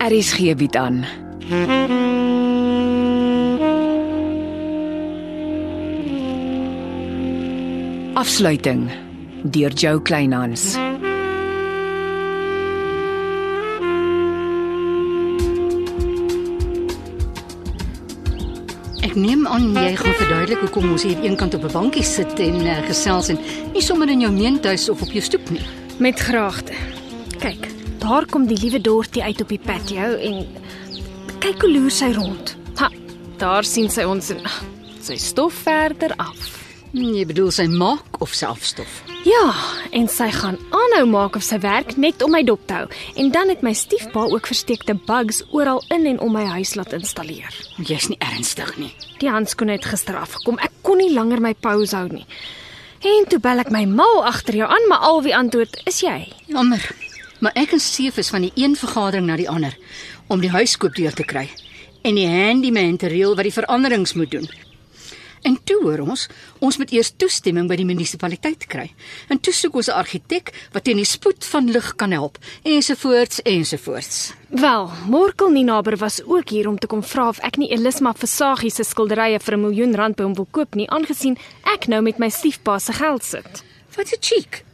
Aries gee bied aan. Afsluiting deur Jo Kleinhans. Ek neem aan jy gaan verduidelik hoekom ons hier eenkant op 'n bankie sit en uh, gesels en nie sommer in jou meentuis of op jou stoep nie. Met graagte. Kyk, daar kom die liewe Dorothy uit op die patio en kyk hoe loer sy rond. Ha, daar sien sy ons en sy stof verder af. Jy bedoel sy maak of selfstof? Ja, en sy gaan aanhou maak of sy werk net om my dop te hou. En dan het my stiefpa ook versteekte bugs oral in en om my huis laat installeer. Jy's nie ernstig nie. Die handskoene het gister afgekom. Ek kon nie langer my pose hou nie. En toe bel ek my mal agter jou aan, maar al wie antwoord is jy. Jammer. Maar ek en Seef is van die een vergadering na die ander om die huiskoop deur te kry en die handyman te reël wat die veranderings moet doen. En toe hoor ons, ons moet eers toestemming by die munisipaliteit kry. En toe soek ons 'n argitek wat teen die spoed van lig kan help, ensovoorts ensovoorts. Wel, Morkel Ninaber was ook hier om te kom vra of ek nie Elisma Versagie se skilderye vir 'n miljoen rand by hom wil koop nie, aangesien ek nou met my stiefpa se geld sit. Wat 'n cheek.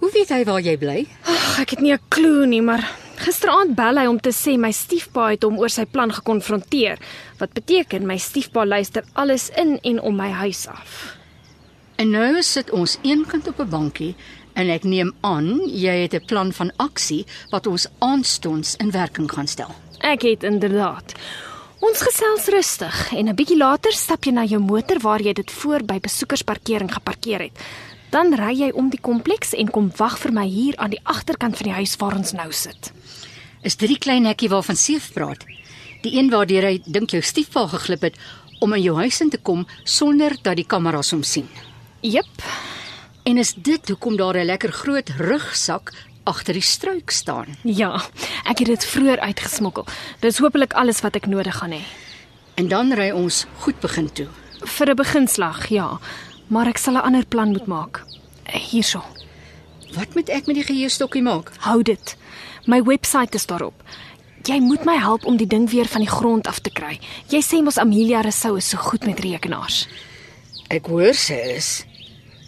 Hoe weet hy waar jy bly? Ag, ek het nie 'n klou nie, maar gisteraand bel hy om te sê my stiefpa het hom oor sy plan gekonfronteer, wat beteken my stiefpa luister alles in en om my huis af. En nou sit ons eenkant op 'n bankie en ek neem aan jy het 'n plan van aksie wat ons aanstonds in werking gaan stel. Ek het inderdaad. Ons gesels rustig en 'n bietjie later stap jy na jou motor waar jy dit voor by besoekersparkering geparkeer het. Dan ry jy om die kompleks en kom wag vir my hier aan die agterkant van die huis waar ons nou sit. Is dit die klein hekkie waarvan Seef praat? Die een waardeur hy dink jou stiefpa geglip het om in jou huis in te kom sonder dat die kameras hom sien. Jep. En is dit hoekom daar 'n lekker groot rugsak agter die struik staan? Ja, ek het dit vroeër uitgesmokkel. Dis hopelik alles wat ek nodig gaan hê. En dan ry ons goed begin toe. Vir 'n beginslag, ja, maar ek sal 'n ander plan moet maak. Hierso. Wat moet ek met die geheustokkie maak? Hou dit. My webwerf is daarop. Jy moet my help om die ding weer van die grond af te kry. Jy sê mos Amelia Rousseau is so goed met rekenaars. Ek hoor sy is.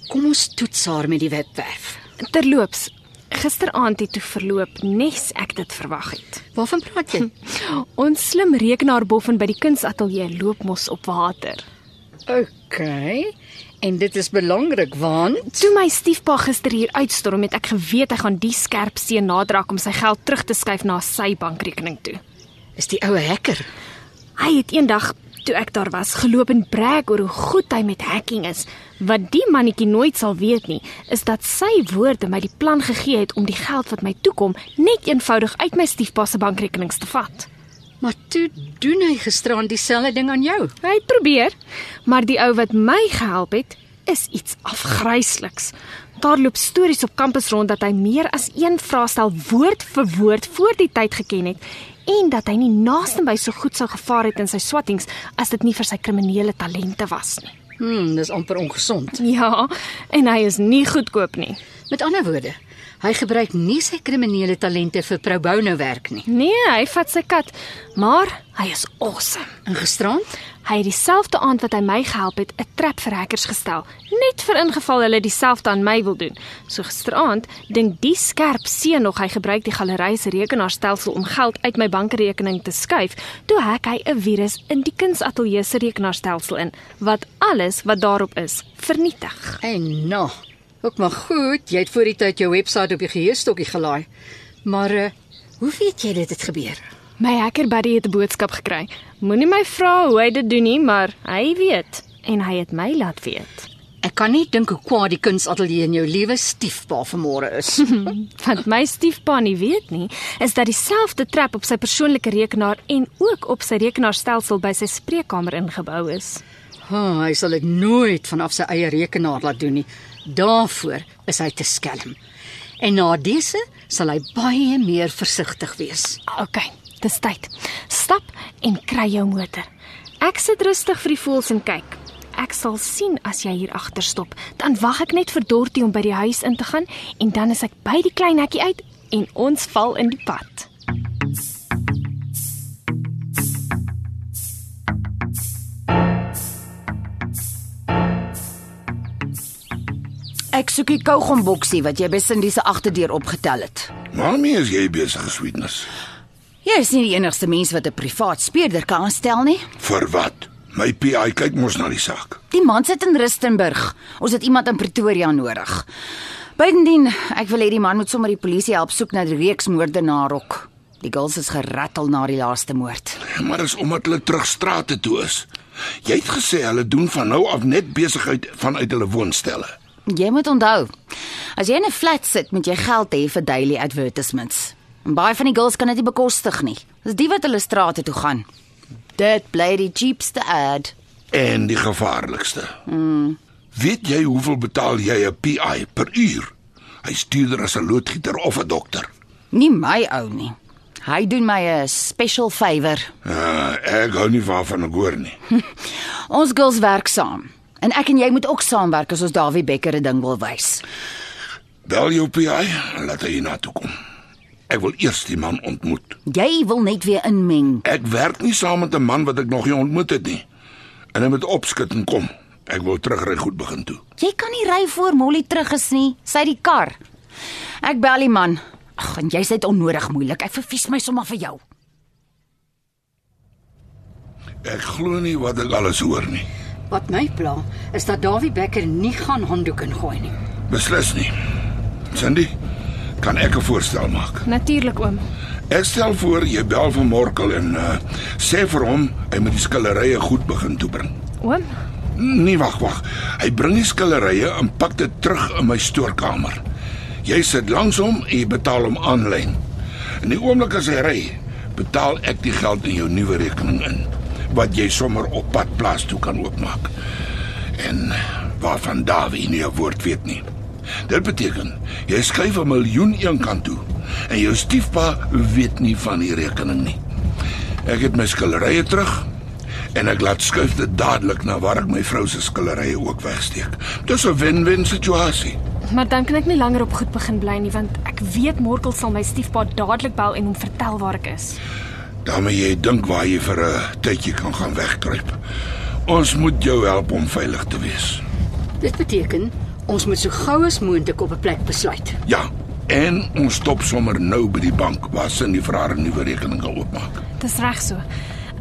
Kom ons toets haar met die webwerf. Terloops, gisteraand het toe verloop nes ek dit verwag het. Waarvan praat jy? Ons slim rekenaarboffin by die kunsateljee loop mos op water. OK. En dit is belangrik want Toe my stiefpa gister hier uitstorm het ek geweet hy gaan die skerp seën naderhak om sy geld terug te skuif na sy bankrekening toe. is die oue hacker. Hy het eendag toe ek daar was, geloop en brag oor hoe goed hy met hacking is. Wat die mannetjie nooit sal weet nie, is dat sy woorde my die plan gegee het om die geld wat my toekom net eenvoudig uit my stiefpa se bankrekenings te vat. Maar toe doen hy gisteraan dieselfde ding aan jou. Hy probeer, maar die ou wat my gehelp het, is iets afgrysliks. Daar loop stories op kampus rond dat hy meer as een vraestel woord vir woord voor die tyd geken het en dat hy nie naaste by so goed sou gevaar het in sy swattings as dit nie vir sy kriminele talente was nie. Hmm, dis amper ongesond. Ja, en hy is nie goedkoop nie. Met ander woorde, hy gebruik nie sy kriminele talente vir pro bono werk nie. Nee, hy vat sy kat, maar hy is awesome. En gisterand? Hy het dieselfde aand wat hy my gehelp het, 'n trap vir hackers gestel, net vir ingeval hulle dieselfde aan my wil doen. So gisteraand dink die skerp seun nog hy gebruik die galery se rekenaarstelsel om geld uit my bankrekening te skuif, toe hack hy 'n virus in die kunsateljee se rekenaarstelsel in wat alles wat daarop is vernietig. En nou, ook maar goed, jy het voor die tyd jou webwerf op die geheustokkie gelaai. Maar uh, hoe weet jy dit het gebeur? My hacker buddy het 'n boodskap gekry. Moenie my vra hoe hy dit doen nie, maar hy weet en hy het my laat weet. Ek kan nie dink hoe kwaad die kunsateljee in jou liewe stiefpa vanmôre is. Wat my stiefpa nie weet nie, is dat dieselfde trap op sy persoonlike rekenaar en ook op sy rekenaarstelsel by sy spreekkamer ingebou is. Oh, hy sal dit nooit vanaf sy eie rekenaar laat doen nie. Daarvoor is hy te skelm. En na dese sal hy baie meer versigtig wees. OK, Dis tyd. Stap en kry jou motor. Ek sit rustig vir die voëls en kyk. Ek sal sien as jy hier agter stop. Dan wag ek net vir Dorty om by die huis in te gaan en dan is ek by die klein hekkie uit en ons val in die pad. Ek soek die kaugomboksie wat jy by Cindy se agterdeur opgetel het. Waarmee is jy besig, Sweetness? Jy is nie die enigste mens wat 'n privaat speurder kan aanstel nie. Vir wat? My PI kyk mos na die saak. Die man sit in Rustenburg. Ons het iemand in Pretoria nodig. Buitendien, ek wil hê die man moet sommer die polisie help soek na die reeks moordenaar ook. Die girls is gerattel na die laaste moord. Maar dis omdat hulle terug strate toe is. Jy het gesê hulle doen van nou af net besigheid vanuit hulle woonstelle. Jy moet onthou, as jy in 'n flat sit, moet jy geld hê vir daily advertisements. En baie van die girls kan dit nie bekostig nie. Dis die wat hulle strate toe gaan. Dit bly die cheapste ad. En die gevaarlikste. Mm. Weet jy hoeveel betaal jy 'n PI per uur? Hy's duurder as 'n loodgieter of 'n dokter. Nie my ou nie. Hy doen my 'n special favor. Uh, ek hou nie waarvan ek hoor nie. Ons girls werk saam. En ek en jy moet ook saamwerk as ons Dawie Becker 'n ding wil wys. Bel jou PI laat hy na toe kom. Ek wil eers die man ontmoet. Jy wil net weer inmeng. Ek werk nie saam met 'n man wat ek nog nie ontmoet het nie. En hy moet opskit en kom. Ek wil terugry goed begin toe. Jy kan nie ry voor Molly terug is nie. Sy die kar. Ek bel die man. Ag, en jy's net onnodig moeilik. Ek vervies my sommer vir jou. Ek glo nie wat ek alles hoor nie. Wat my pla is dat Dawie Becker nie gaan handdoek ingooi nie. Beslis nie. Cindy, kan ek 'n voorstel maak? Natuurlik oom. Ek stel voor jy bel vir Morkel en uh, sê vir hom hy moet die skillerye goed begin toebring. Oom, Nee, wag, wag. Hy bring die skillerye en pak dit terug in my stoorkamer. Jy sit langs hom en jy betaal hom aanlyn. In die oomblik as hy ry, betaal ek die geld in jou nuwe rekening in wat jy sommer op pad plaas toe kan oopmaak. En waarvan Dawie nie 'n woord weet nie. Dit beteken jy skuif 'n miljoen een kant toe en jou stiefpa weet nie van die rekening nie. Ek het my skillerye terug en ek laat skuif dit dadelik na waar ek my vrou se skillerye ook wegsteek. Dis 'n wen-wen situasie. maar dan kan ek nie langer op goed begin bly nie want ek weet Morkel sal my stiefpa dadelik bel en hom vertel waar ek is. daarmee jy dink waar jy vir 'n tydjie kan gaan wegkruip. Ons moet jou help om veilig te wees. Dit beteken ons moet so gou as moontlik op 'n plek besluit. Ja, en ons stop sommer nou by die bank waar Cindy vir haar 'n nuwe rekening kan oopmaak. Dis reg so.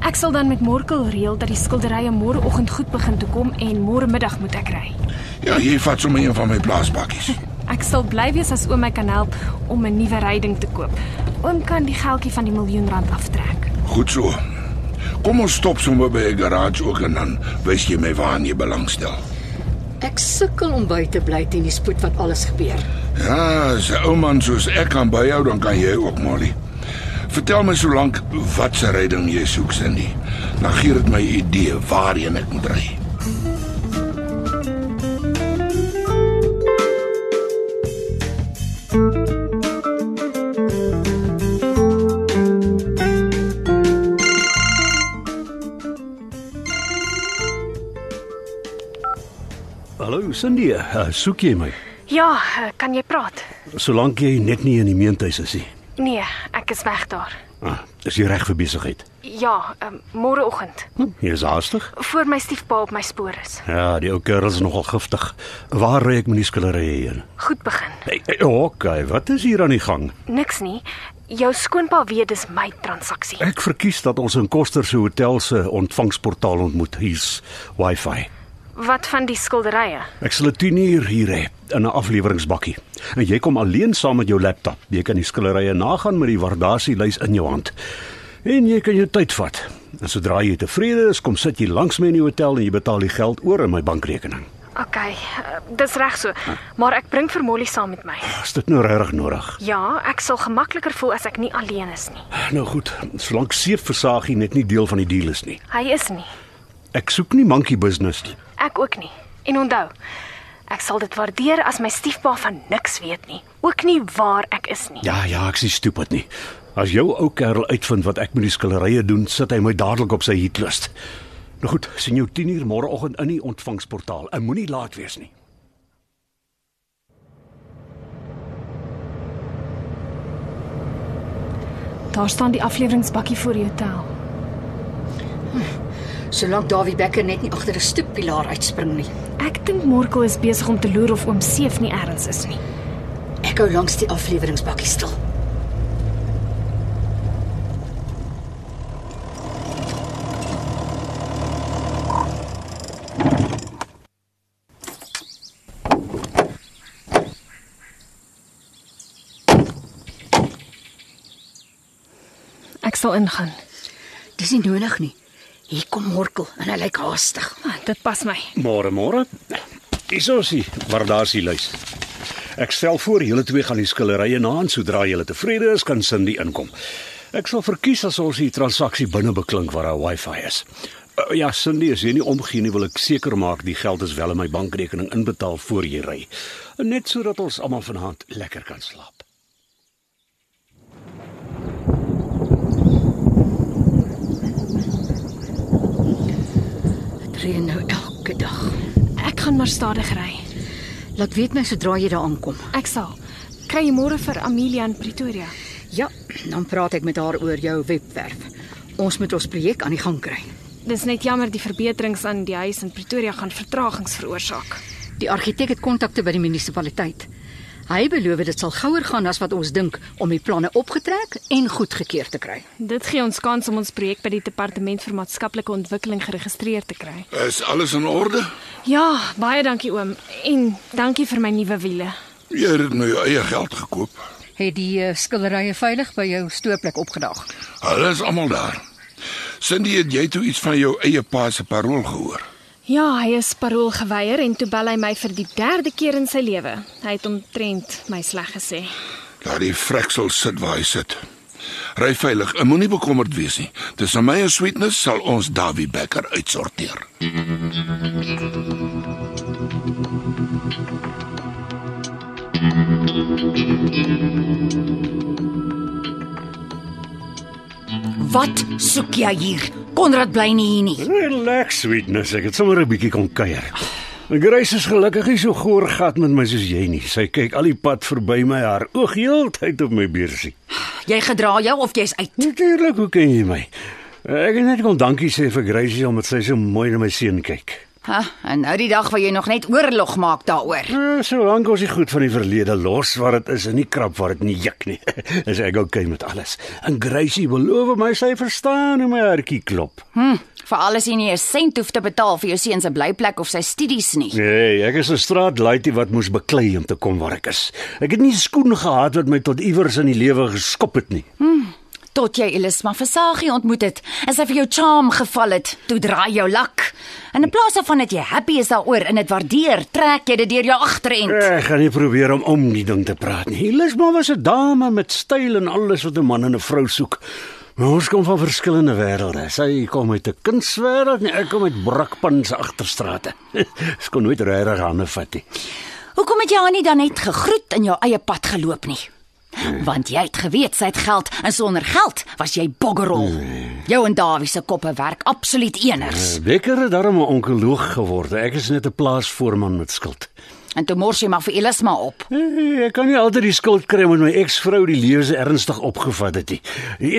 Ek sal dan met Morkel reël dat die skilderye môreoggend goed begin toe kom en môre middag moet ek ry. Ja, jy vat sommer een van my plaasbakkies. Ek sal bly wees as oom my kan help om 'n nuwe ryding te koop. Oom kan die geldjie van die miljoen rand aftrek. Goed so. Kom ons stop sommer by 'n garage ook en dan wys jy my waar jy belangstel. Ek sukkel om by te bly teen die spoed wat alles gebeur. Ja, as 'n ou man soos ek kan byhou, dan kan jy ook, Molly. Vertel my solank wat se ryding jy soek, Cindy. Dan gee dit my idee waarheen ek moet ry. Cindy, uh, soek jy my? Ja, eh, kan jy praat? Solank jy net nie in die meentuis is nie. Nee, ek is weg daar. Ah, is jy reg vir besigheid? Ja, um, môreoggend. Hm, jy is haastig? Voor my stiefpa op my spoor is. Ja, die ou kerel is nogal giftig. Waar ry ek met die skillerye heen? Goed begin. Hey, hey, okay, wat is hier aan die gang? Niks nie. Jou skoonpa weet dis my transaksie. Ek verkies dat ons in Koster se hotel se ontvangsportaal ontmoet. Hier's Wi-Fi. Wat van die skilderye? Ek sal dit 10 uur hier hê in 'n afleweringsbakkie. En jy kom alleen saam met jou laptop. Jy kan die skillerye nagaan met die waardasielys in jou hand. En jy kan jou tyd vat. En sodra jy tevrede is, kom sit jy langs my in die hotel en jy betaal die geld oor in my bankrekening. OK, uh, dis reg so. Maar ek bring vir Molly saam met my. Is dit nou regtig nodig? Ja, ek sal gemakliker voel as ek nie alleen is nie. Nou goed, solank seefversagie net nie deel van die deal is nie. Hy is nie. Ek soek nie monkey business nie. Ek ook nie. En onthou, ek sal dit waardeer as my stiefpa van niks weet nie, ook nie waar ek is nie. Ja, ja, ek is stupid nie. As jou ou kerel uitvind wat ek met die skillerye doen, sit hy my dadelik op sy hitlist. Nou goed, sien jou 10uur môreoggend in die ontvangsportaal. Ek moenie laat wees nie. Daar staan die afleweringsbakkie voor die hotel. Solank Dawie Becker net nie agter 'n stoeppilaar uitspring nie. Ek dink Morkel is besig om te loer of oom Seef nie ergens is nie. Ek hou langs die afleweringsbakkie stil. Ek sal ingaan. Dis nie nodig nie. Hier kom Morkel en hy lyk haastig. Ah, dit pas my. Môre môre. Isosie, waardasie luis. Ek stel voor julle twee gaan die skillerye na en sodra julle tevrede is, kan Cindy inkom. Ek sal verkies as ons die transaksie binne beklink waar daar wifi is. Uh, ja, Cindy, as jy nie omgee nie, wil ek seker maak die geld is wel in my bankrekening inbetaal voor jy ry. Net sodat ons almal vanaand lekker kan slaap. Reën nou elke dag. Ek gaan maar stadig ry. Laat weet my sodra jy daar aankom. Ek sal. Kry jy môre vir Amelia in Pretoria? Ja, dan praat ek met haar oor jou webwerf. Ons moet ons projek aan die gang kry. Dis net jammer die verbeterings aan die huis in Pretoria gaan vertragings veroorsaak. Die argitek het kontakte by die munisipaliteit. Hy beloof dit sal gouer gaan as wat ons dink om die planne opgetrek en goedgekeur te kry. Dit gee ons kans om ons projek by die departement vir maatskaplike ontwikkeling geregistreer te kry. Is alles in orde? Ja, baie dankie oom en dankie vir my nuwe wiele. Jy het met jou eie geld gekoop. Het die uh, skillerye veilig by jou stoorplek opgedaag. Hulle is almal daar. Cindy, het jy toe iets van jou eie pa se parool gehoor? Ja, hy is parool geweier en toe bel hy my vir die derde keer in sy lewe. Hy het omtrent my sleg gesê. Laat die freksel sit waar hy sit. Ry veilig, en moenie bekommerd wees nie. Tussen my en Sweetness sal ons Davie Becker uitsorteer. Wat soek jy hier? Konrad bly nie hier nie. Relax, sweetness. Ek het sommer 'n bietjie kom kuier. Grace is gelukkig nie so goor gat met my soos jy nie. Sy kyk al die pad verby my haar oog heeltyd op my beursie. Jy gedra jou of jy's uit? Natuurlik, hoe ken jy my? Ek het net kom dankie sê vir Gracie omdat sy so mooi na my seun kyk. Ha, en nou die dag waar jy nog net oorlog maak daaroor. Uh, Solank ons die goed van die verlede los waar dit is en nie krap waar dit nie juk nie. is ek okay met alles. En Gracie beloof my sy verstaan hoe my hartjie klop. Hm, veral as jy nie 'n sent hoef te betaal vir jou seun se blyplek of sy studies nie. Nee, ek is 'n straatlaitie wat moes beklei om te kom waar ek is. Ek het nie skoen gehad wat my tot iewers in die lewe geskop het nie. Tot jy Elisma Versagie ontmoet het, en sy vir jou charm geval het, toe draai jou lak. En in plaas daarvan dat jy happy is daaroor en dit waardeer, trek jy dit deur jou agterend. Ek gaan nie probeer om om die ding te praat nie. Elisma was 'n dame met styl en alles wat 'n man in 'n vrou soek. Maar ons kom van verskillende wêrelde. Sy kom uit 'n kunswêreld en ek kom uit Brakpan se agterstrate. Sy kon nooit regtig hande vat nie. Hoekom het jy haar nie dan net gegroet en jou eie pad geloop nie? Want jy het geweet sy het geld en sonder geld was jy boggerol. Jou en Dawie se koppe werk absoluut eners. Becker het darm 'n onkoloog geword. Ek is net 'n plaasvoorman met skuld. En toe mors jy maar vir Elisma op. Eh, Ek kan nie altyd die skuld kry omdat my eksvrou die lewe se ernstig opgevat het nie.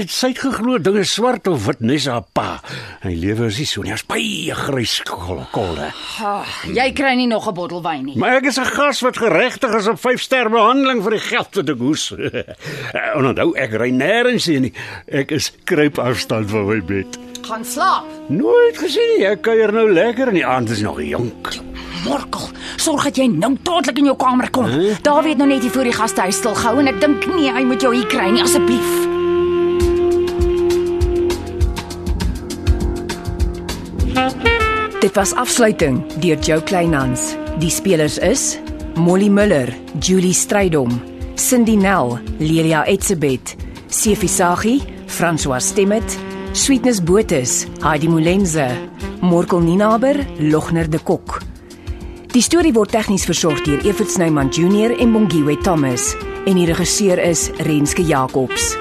Sy het geglo dinge swart of wit nes haar pa. Hy lewe is nie so nie. Hy's baie grys kolde. Oh, jy kry nie nog 'n bottel wyn nie. Maar ek is 'n gas wat geregtig is op 5 ster behandeling vir die geld wat ek hoes. en onthou ek ry nêrens heen nie. Ek is kruip afstand van my bed. Gaan slaap. Nooit gesien nie. Ek kuier nou lekker en die aand is nog jonk. Morkel, sorg dat jy nou dadelik in jou kamer kom. Huh? Dawie het nou net hier voor die gastehuis stil gehou en ek dink nee, hy moet jou hier kry nie asseblief. Dit was afsluiting deur Jo Kleinhans. Die spelers is Molly Muller, Julie Strydom, Cindy Nel, Lelia Etzebeth, Sefi Saghi, François Stemmet, Sweetness Botus, Heidi Molenze, Morkel Ninaber, Logner de Kok. Die storie word tegnies versorg deur Evert Snyman Junior en Bongwe Thomas en die regisseur is Renske Jacobs.